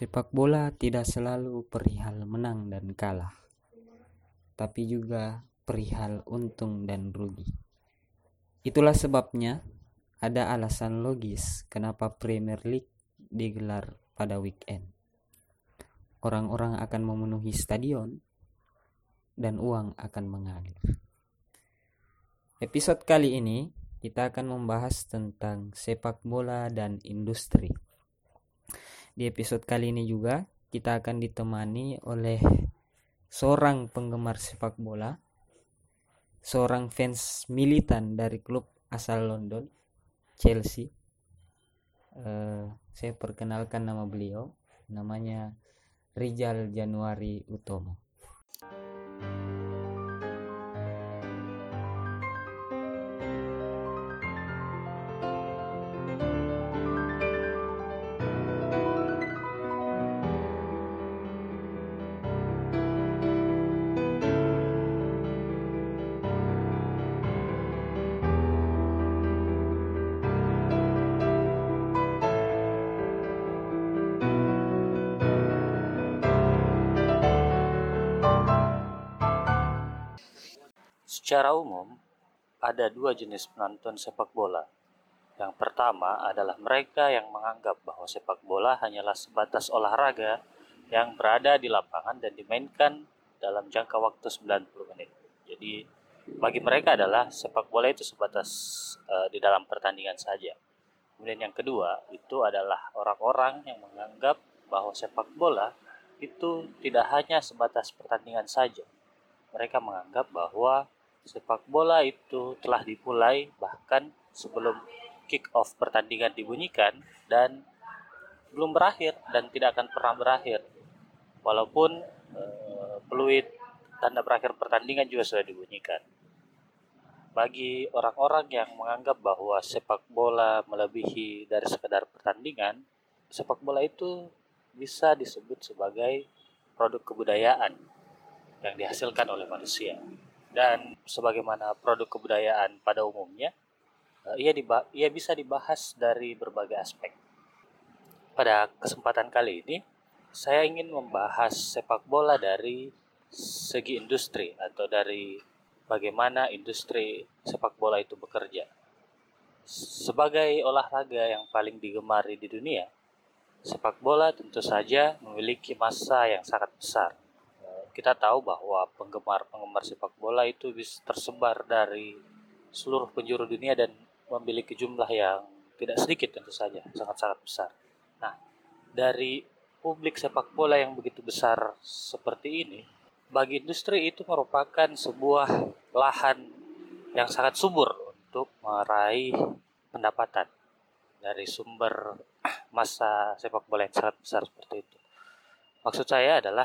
Sepak bola tidak selalu perihal menang dan kalah, tapi juga perihal untung dan rugi. Itulah sebabnya ada alasan logis kenapa Premier League digelar pada weekend. Orang-orang akan memenuhi stadion dan uang akan mengalir. Episode kali ini kita akan membahas tentang sepak bola dan industri. Di episode kali ini juga kita akan ditemani oleh seorang penggemar sepak bola, seorang fans militan dari klub asal London, Chelsea. Uh, saya perkenalkan nama beliau, namanya Rijal Januari Utomo. Secara umum, ada dua jenis penonton sepak bola. Yang pertama adalah mereka yang menganggap bahwa sepak bola hanyalah sebatas olahraga yang berada di lapangan dan dimainkan dalam jangka waktu 90 menit. Jadi bagi mereka adalah sepak bola itu sebatas uh, di dalam pertandingan saja. Kemudian yang kedua itu adalah orang-orang yang menganggap bahwa sepak bola itu tidak hanya sebatas pertandingan saja. Mereka menganggap bahwa sepak bola itu telah dimulai bahkan sebelum kick off pertandingan dibunyikan dan belum berakhir dan tidak akan pernah berakhir. Walaupun e, peluit tanda berakhir pertandingan juga sudah dibunyikan. Bagi orang-orang yang menganggap bahwa sepak bola melebihi dari sekedar pertandingan sepak bola itu bisa disebut sebagai produk kebudayaan yang dihasilkan oleh manusia dan sebagaimana produk kebudayaan pada umumnya uh, ia ia bisa dibahas dari berbagai aspek. Pada kesempatan kali ini saya ingin membahas sepak bola dari segi industri atau dari bagaimana industri sepak bola itu bekerja. Sebagai olahraga yang paling digemari di dunia, sepak bola tentu saja memiliki masa yang sangat besar kita tahu bahwa penggemar-penggemar sepak bola itu bisa tersebar dari seluruh penjuru dunia dan memiliki jumlah yang tidak sedikit tentu saja, sangat-sangat besar. Nah, dari publik sepak bola yang begitu besar seperti ini, bagi industri itu merupakan sebuah lahan yang sangat subur untuk meraih pendapatan dari sumber masa sepak bola yang sangat besar seperti itu. Maksud saya adalah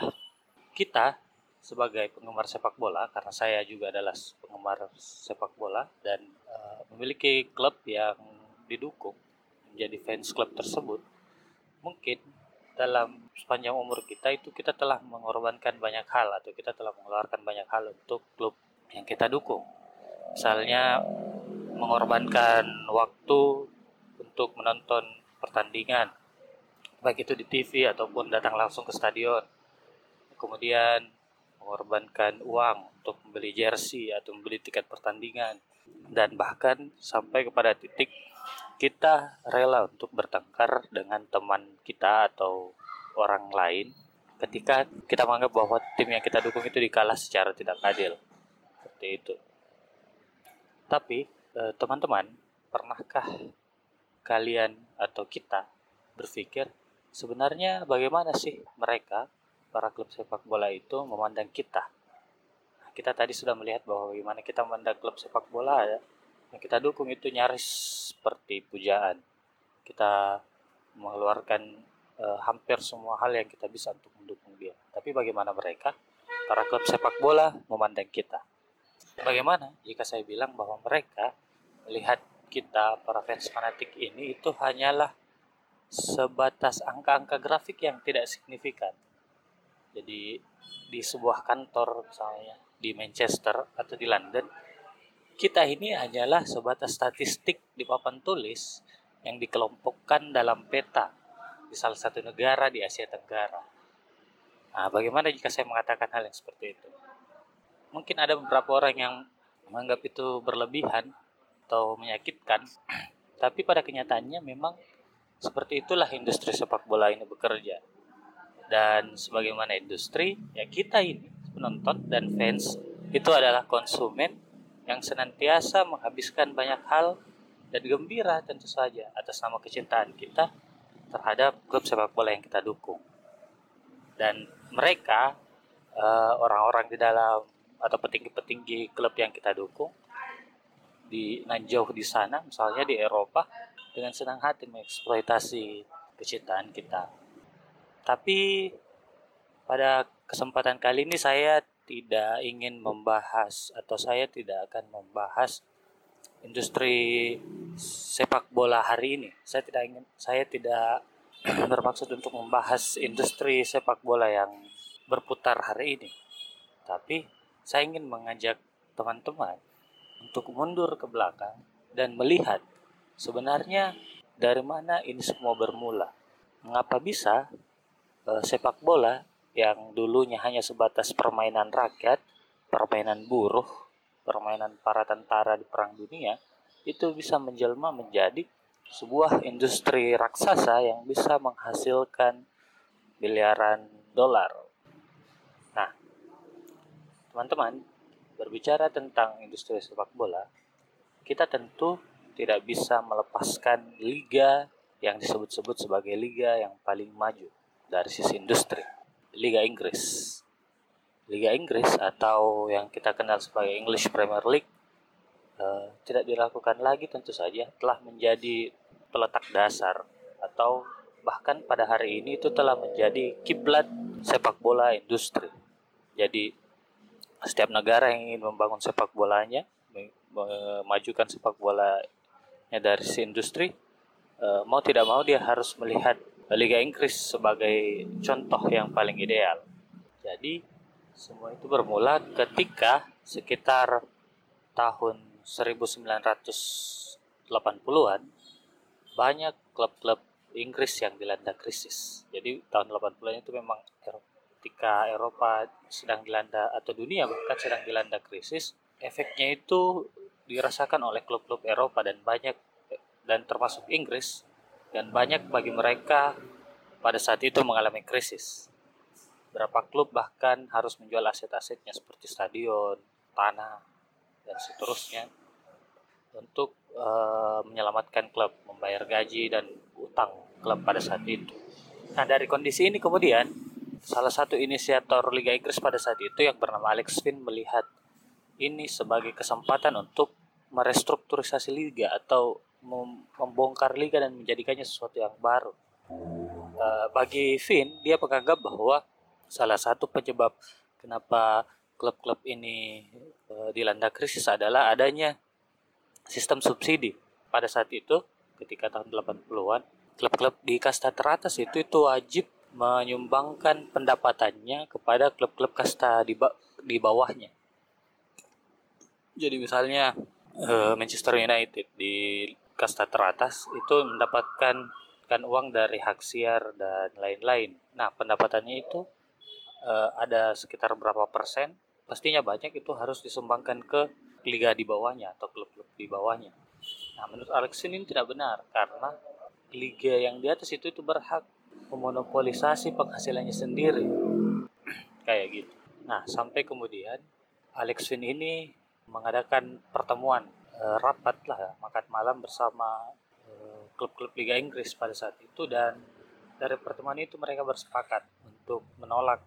kita sebagai penggemar sepak bola karena saya juga adalah penggemar sepak bola dan uh, memiliki klub yang didukung menjadi fans klub tersebut mungkin dalam sepanjang umur kita itu kita telah mengorbankan banyak hal atau kita telah mengeluarkan banyak hal untuk klub yang kita dukung. Misalnya mengorbankan waktu untuk menonton pertandingan baik itu di TV ataupun datang langsung ke stadion. Kemudian mengorbankan uang untuk membeli jersey atau membeli tiket pertandingan. Dan bahkan sampai kepada titik kita rela untuk bertengkar dengan teman kita atau orang lain ketika kita menganggap bahwa tim yang kita dukung itu dikalah secara tidak adil. Seperti itu. Tapi eh, teman-teman pernahkah kalian atau kita berpikir sebenarnya bagaimana sih mereka para klub sepak bola itu memandang kita. Nah, kita tadi sudah melihat bahwa bagaimana kita memandang klub sepak bola ya, yang kita dukung itu nyaris seperti pujaan. Kita mengeluarkan uh, hampir semua hal yang kita bisa untuk mendukung dia. Tapi bagaimana mereka, para klub sepak bola memandang kita? Bagaimana jika saya bilang bahwa mereka melihat kita para fans fanatik ini itu hanyalah sebatas angka-angka grafik yang tidak signifikan jadi di sebuah kantor misalnya di Manchester atau di London kita ini hanyalah sebatas statistik di papan tulis yang dikelompokkan dalam peta di salah satu negara di Asia Tenggara. Nah, bagaimana jika saya mengatakan hal yang seperti itu? Mungkin ada beberapa orang yang menganggap itu berlebihan atau menyakitkan, tapi pada kenyataannya memang seperti itulah industri sepak bola ini bekerja. Dan sebagaimana industri, ya kita ini penonton dan fans itu adalah konsumen yang senantiasa menghabiskan banyak hal dan gembira tentu saja atas nama kecintaan kita terhadap klub sepak bola yang kita dukung. Dan mereka eh, orang-orang di dalam atau petinggi-petinggi klub yang kita dukung di nan jauh di sana misalnya di Eropa dengan senang hati mengeksploitasi kecintaan kita. Tapi pada kesempatan kali ini saya tidak ingin membahas atau saya tidak akan membahas industri sepak bola hari ini. Saya tidak ingin saya tidak bermaksud untuk membahas industri sepak bola yang berputar hari ini. Tapi saya ingin mengajak teman-teman untuk mundur ke belakang dan melihat sebenarnya dari mana ini semua bermula. Mengapa bisa uh, sepak bola yang dulunya hanya sebatas permainan rakyat, permainan buruh, permainan para tentara di perang dunia, itu bisa menjelma menjadi sebuah industri raksasa yang bisa menghasilkan miliaran dolar. Nah, teman-teman, berbicara tentang industri sepak bola, kita tentu tidak bisa melepaskan liga yang disebut-sebut sebagai liga yang paling maju dari sisi industri, Liga Inggris. Liga Inggris atau yang kita kenal sebagai English Premier League uh, tidak dilakukan lagi tentu saja telah menjadi peletak dasar atau bahkan pada hari ini itu telah menjadi kiblat sepak bola industri. Jadi setiap negara yang ingin membangun sepak bolanya, memajukan sepak bolanya dari si industri, uh, mau tidak mau dia harus melihat Liga Inggris sebagai contoh yang paling ideal. Jadi semua itu bermula ketika sekitar tahun 1980-an banyak klub-klub Inggris yang dilanda krisis. Jadi tahun 80-an itu memang ketika Eropa sedang dilanda atau dunia bahkan sedang dilanda krisis, efeknya itu dirasakan oleh klub-klub Eropa dan banyak dan termasuk Inggris dan banyak bagi mereka pada saat itu mengalami krisis. Berapa klub bahkan harus menjual aset-asetnya seperti stadion, tanah, dan seterusnya untuk uh, menyelamatkan klub, membayar gaji dan utang klub pada saat itu. Nah dari kondisi ini kemudian salah satu inisiator Liga Inggris pada saat itu yang bernama Alex Finn melihat ini sebagai kesempatan untuk merestrukturisasi liga atau membongkar liga dan menjadikannya sesuatu yang baru. Uh, bagi Finn, dia menganggap bahwa salah satu penyebab kenapa klub-klub ini uh, dilanda krisis adalah adanya sistem subsidi. Pada saat itu, ketika tahun 80-an, klub-klub di kasta teratas itu itu wajib menyumbangkan pendapatannya kepada klub-klub kasta di, ba di bawahnya. Jadi misalnya uh, Manchester United di kasta teratas itu mendapatkan kan uang dari hak siar dan lain-lain. Nah, pendapatannya itu uh, ada sekitar berapa persen? Pastinya banyak itu harus disumbangkan ke liga di bawahnya atau klub-klub di bawahnya. Nah, menurut Alex ini tidak benar karena liga yang di atas itu itu berhak memonopolisasi penghasilannya sendiri. Kayak gitu. Nah, sampai kemudian Alex Finn ini mengadakan pertemuan uh, rapat lah makan malam bersama eh, klub-klub Liga Inggris pada saat itu dan dari pertemuan itu mereka bersepakat untuk menolak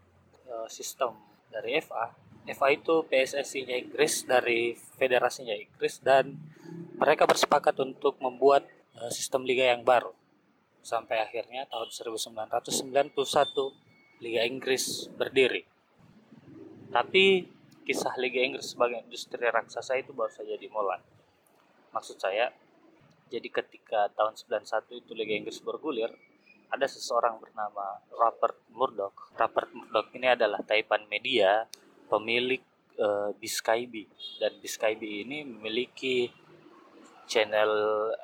uh, sistem dari FA. FA itu PSSI-nya Inggris dari federasinya Inggris dan mereka bersepakat untuk membuat sistem liga yang baru. Sampai akhirnya tahun 1991 Liga Inggris berdiri. Tapi kisah Liga Inggris sebagai industri raksasa itu baru saja dimulai maksud saya jadi ketika tahun 91 itu Liga Inggris bergulir ada seseorang bernama Rupert Murdoch. Rupert Murdoch ini adalah taipan media pemilik uh, Biskybi dan Biskybi ini memiliki channel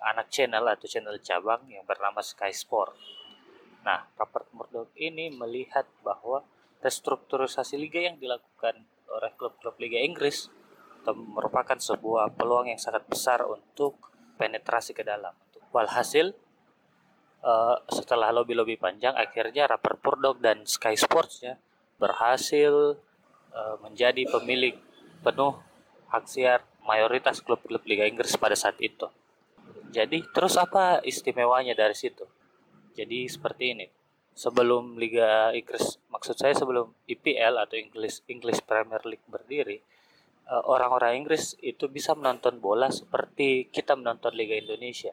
anak channel atau channel cabang yang bernama Sky Sport. Nah, Rupert Murdoch ini melihat bahwa restrukturisasi liga yang dilakukan oleh klub-klub Liga Inggris merupakan sebuah peluang yang sangat besar untuk penetrasi ke dalam. Walhasil, uh, setelah lobby-lobby panjang, akhirnya Rupert Murdoch dan Sky Sports ya berhasil uh, menjadi pemilik penuh hak siar mayoritas klub-klub Liga Inggris pada saat itu. Jadi terus apa istimewanya dari situ? Jadi seperti ini. Sebelum Liga Inggris, maksud saya sebelum IPL atau English English Premier League berdiri, orang-orang Inggris itu bisa menonton bola seperti kita menonton Liga Indonesia.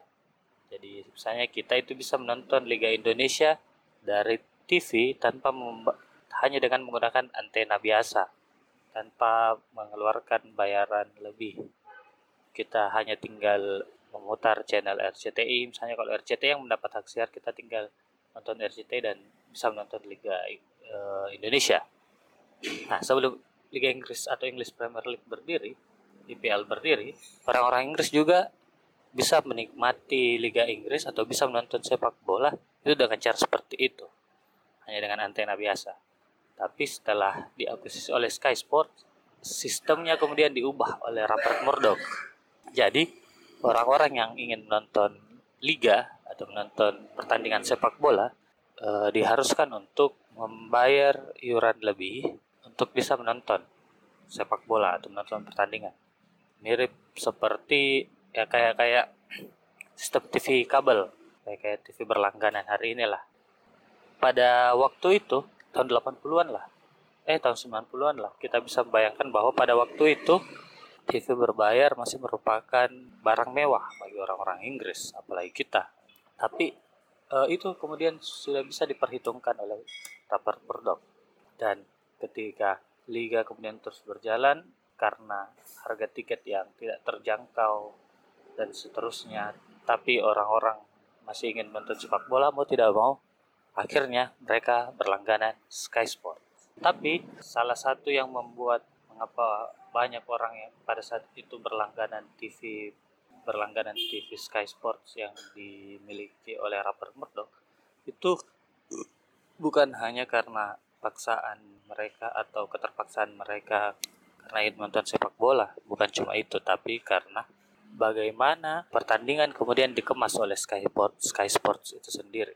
Jadi misalnya kita itu bisa menonton Liga Indonesia dari TV tanpa hanya dengan menggunakan antena biasa, tanpa mengeluarkan bayaran lebih. Kita hanya tinggal memutar channel RCTI misalnya kalau RCTI yang mendapat hak siar kita tinggal nonton RCTI dan bisa menonton Liga uh, Indonesia nah sebelum Liga Inggris atau English Premier League berdiri IPL berdiri orang-orang Inggris juga bisa menikmati Liga Inggris atau bisa menonton sepak bola itu dengan cara seperti itu hanya dengan antena biasa. Tapi setelah diakuisisi oleh Sky Sports sistemnya kemudian diubah oleh Rupert Murdoch. Jadi orang-orang yang ingin menonton liga atau menonton pertandingan sepak bola eh, diharuskan untuk membayar iuran lebih untuk bisa menonton sepak bola atau menonton pertandingan. Mirip seperti ya kayak kayak sistem TV kabel, kayak kayak TV berlangganan hari inilah. Pada waktu itu tahun 80-an lah. Eh tahun 90-an lah. Kita bisa membayangkan bahwa pada waktu itu TV berbayar masih merupakan barang mewah bagi orang-orang Inggris, apalagi kita. Tapi uh, itu kemudian sudah bisa diperhitungkan oleh Rupert Murdoch. Dan ketika liga kemudian terus berjalan karena harga tiket yang tidak terjangkau dan seterusnya, tapi orang-orang masih ingin menonton sepak bola mau tidak mau, akhirnya mereka berlangganan Sky Sport. Tapi salah satu yang membuat mengapa banyak orang yang pada saat itu berlangganan TV berlangganan TV Sky Sports yang dimiliki oleh Rupert Murdoch itu bukan hanya karena paksaan mereka atau keterpaksaan mereka. Karena ingin menonton sepak bola bukan cuma itu tapi karena bagaimana pertandingan kemudian dikemas oleh Sky Sports Sky Sports itu sendiri.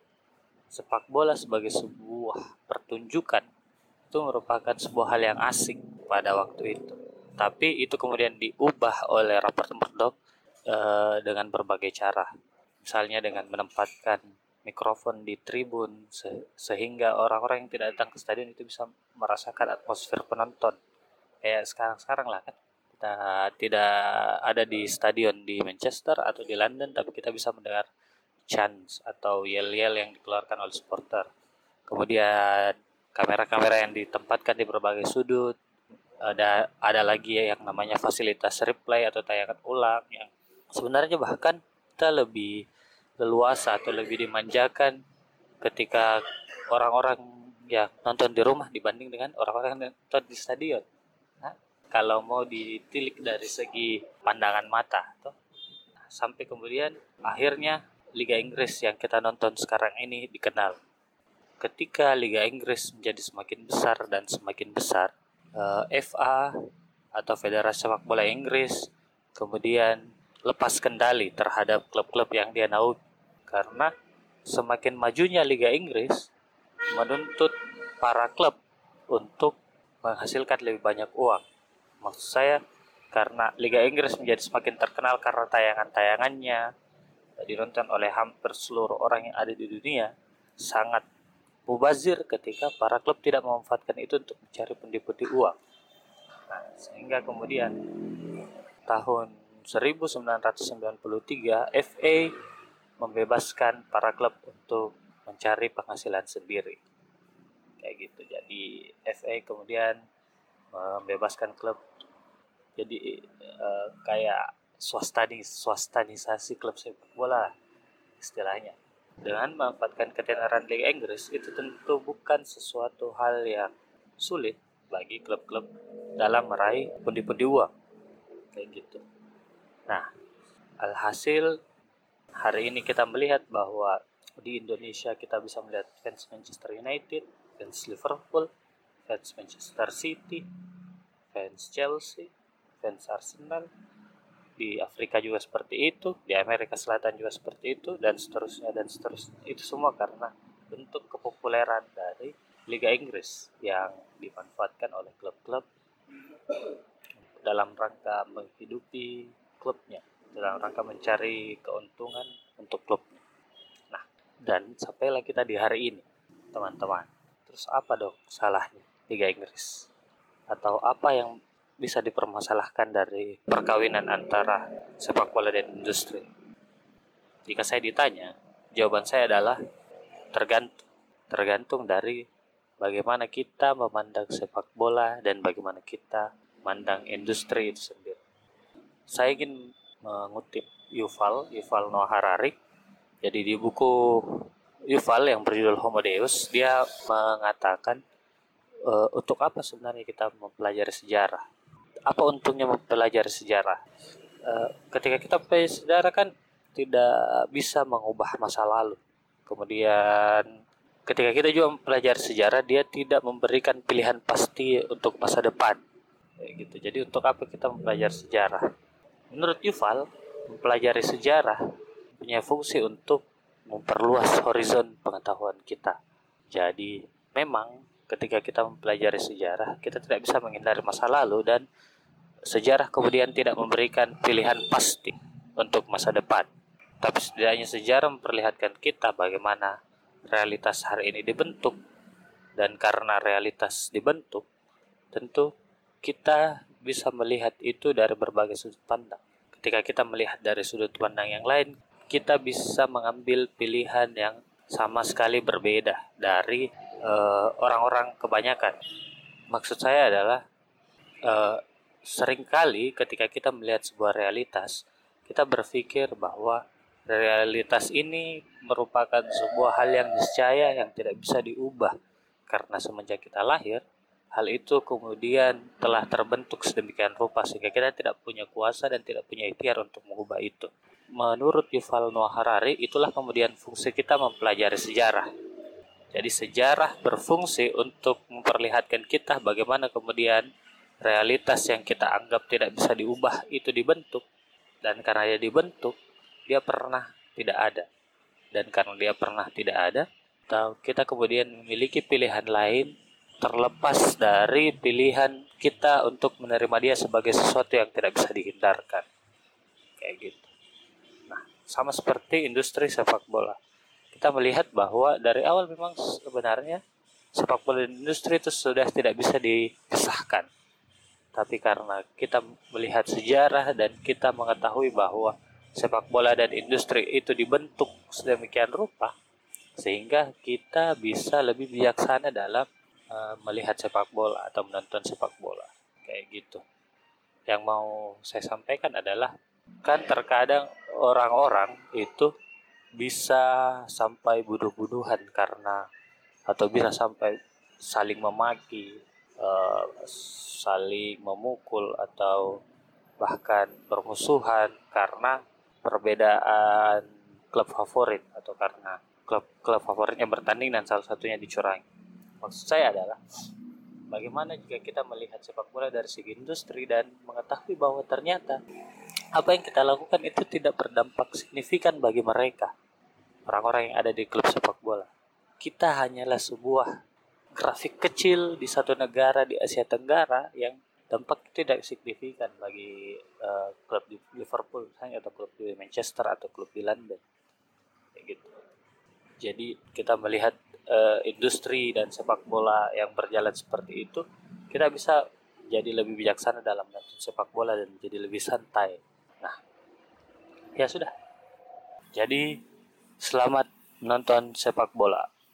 Sepak bola sebagai sebuah pertunjukan itu merupakan sebuah hal yang asing pada waktu itu. Tapi itu kemudian diubah oleh Robert Murdoch uh, dengan berbagai cara. Misalnya dengan menempatkan mikrofon di tribun se sehingga orang-orang yang tidak datang ke stadion itu bisa merasakan atmosfer penonton. Kayak sekarang-sekarang lah kan kita tidak ada di stadion di Manchester atau di London tapi kita bisa mendengar chants atau yel-yel yang dikeluarkan oleh supporter. Kemudian kamera-kamera yang ditempatkan di berbagai sudut ada ada lagi ya yang namanya fasilitas replay atau tayangan ulang yang sebenarnya bahkan kita lebih leluasa atau lebih dimanjakan ketika orang-orang ya nonton di rumah dibanding dengan orang-orang yang nonton di stadion. Nah, kalau mau ditilik dari segi pandangan mata, tuh, nah, sampai kemudian akhirnya Liga Inggris yang kita nonton sekarang ini dikenal. Ketika Liga Inggris menjadi semakin besar dan semakin besar, eh, FA atau Federasi Sepak Bola Inggris kemudian lepas kendali terhadap klub-klub yang dia naungi karena semakin majunya Liga Inggris menuntut para klub untuk menghasilkan lebih banyak uang. Maksud saya karena Liga Inggris menjadi semakin terkenal karena tayangan-tayangannya ditonton oleh hampir seluruh orang yang ada di dunia sangat mubazir ketika para klub tidak memanfaatkan itu untuk mencari pundi-pundi uang. Nah, sehingga kemudian tahun 1993 FA membebaskan para klub untuk mencari penghasilan sendiri. Kayak gitu. Jadi FA kemudian membebaskan klub jadi uh, kayak swastani swastanisasi klub sepak bola istilahnya dengan memanfaatkan ketenaran Liga Inggris itu tentu bukan sesuatu hal yang sulit bagi klub-klub dalam meraih pundi-pundi uang kayak gitu. Nah, alhasil hari ini kita melihat bahwa di Indonesia kita bisa melihat fans Manchester United, fans Liverpool, fans Manchester City, fans Chelsea, fans Arsenal. Di Afrika juga seperti itu, di Amerika Selatan juga seperti itu, dan seterusnya dan seterusnya. Itu semua karena bentuk kepopuleran dari Liga Inggris yang dimanfaatkan oleh klub-klub dalam rangka menghidupi klubnya, dalam rangka mencari keuntungan untuk klubnya. Nah, dan sampailah kita di hari ini, teman-teman. Terus apa dong salahnya Liga Inggris? Atau apa yang bisa dipermasalahkan dari perkawinan antara sepak bola dan industri? Jika saya ditanya, jawaban saya adalah tergantung. Tergantung dari bagaimana kita memandang sepak bola dan bagaimana kita memandang industri itu sendiri. Saya ingin mengutip Yuval, Yuval Noah Harari. Jadi di buku Yuval yang berjudul Homo Deus, dia mengatakan e, untuk apa sebenarnya kita mempelajari sejarah? Apa untungnya mempelajari sejarah? E, ketika kita mempelajari sejarah kan tidak bisa mengubah masa lalu. Kemudian ketika kita juga mempelajari sejarah dia tidak memberikan pilihan pasti untuk masa depan gitu jadi untuk apa kita mempelajari sejarah menurut Yuval mempelajari sejarah punya fungsi untuk memperluas horizon pengetahuan kita. Jadi memang ketika kita mempelajari sejarah kita tidak bisa menghindari masa lalu dan sejarah kemudian tidak memberikan pilihan pasti untuk masa depan. Tapi setidaknya sejarah memperlihatkan kita bagaimana realitas hari ini dibentuk. Dan karena realitas dibentuk tentu kita bisa melihat itu dari berbagai sudut pandang. Ketika kita melihat dari sudut pandang yang lain kita bisa mengambil pilihan yang sama sekali berbeda dari uh, orang-orang kebanyakan. Maksud saya adalah uh, sering kali ketika kita melihat sebuah realitas kita berpikir bahwa realitas ini merupakan sebuah hal yang niscaya yang tidak bisa diubah. Karena semenjak kita lahir hal itu kemudian telah terbentuk sedemikian rupa sehingga kita tidak punya kuasa dan tidak punya ikhtiar untuk mengubah itu. Menurut Yuval Noah Harari, itulah kemudian fungsi kita mempelajari sejarah. Jadi sejarah berfungsi untuk memperlihatkan kita bagaimana kemudian realitas yang kita anggap tidak bisa diubah itu dibentuk dan karena dia dibentuk dia pernah tidak ada. Dan karena dia pernah tidak ada, kita kemudian memiliki pilihan lain terlepas dari pilihan kita untuk menerima dia sebagai sesuatu yang tidak bisa dihindarkan. Kayak gitu. Nah, sama seperti industri sepak bola. Kita melihat bahwa dari awal memang sebenarnya sepak bola industri itu sudah tidak bisa dipisahkan. Tapi karena kita melihat sejarah dan kita mengetahui bahwa sepak bola dan industri itu dibentuk sedemikian rupa sehingga kita bisa lebih bijaksana dalam uh, melihat sepak bola atau menonton sepak bola kayak gitu. Yang mau saya sampaikan adalah kan terkadang orang-orang itu bisa sampai bunuh-bunuhan karena atau bisa sampai saling memaki, uh, saling memukul atau bahkan bermusuhan karena perbedaan klub favorit atau karena klub klub favoritnya bertanding dan salah satunya dicurangi. Maksud saya adalah bagaimana jika kita melihat sepak bola dari segi industri dan mengetahui bahwa ternyata apa yang kita lakukan itu tidak berdampak signifikan bagi mereka orang-orang yang ada di klub sepak bola. Kita hanyalah sebuah grafik kecil di satu negara di Asia Tenggara yang dampak tidak signifikan bagi uh, klub di Liverpool misalnya atau klub di Manchester atau klub di London kayak gitu jadi kita melihat uh, industri dan sepak bola yang berjalan seperti itu kita bisa jadi lebih bijaksana dalam menonton sepak bola dan jadi lebih santai. Nah ya sudah. Jadi selamat menonton sepak bola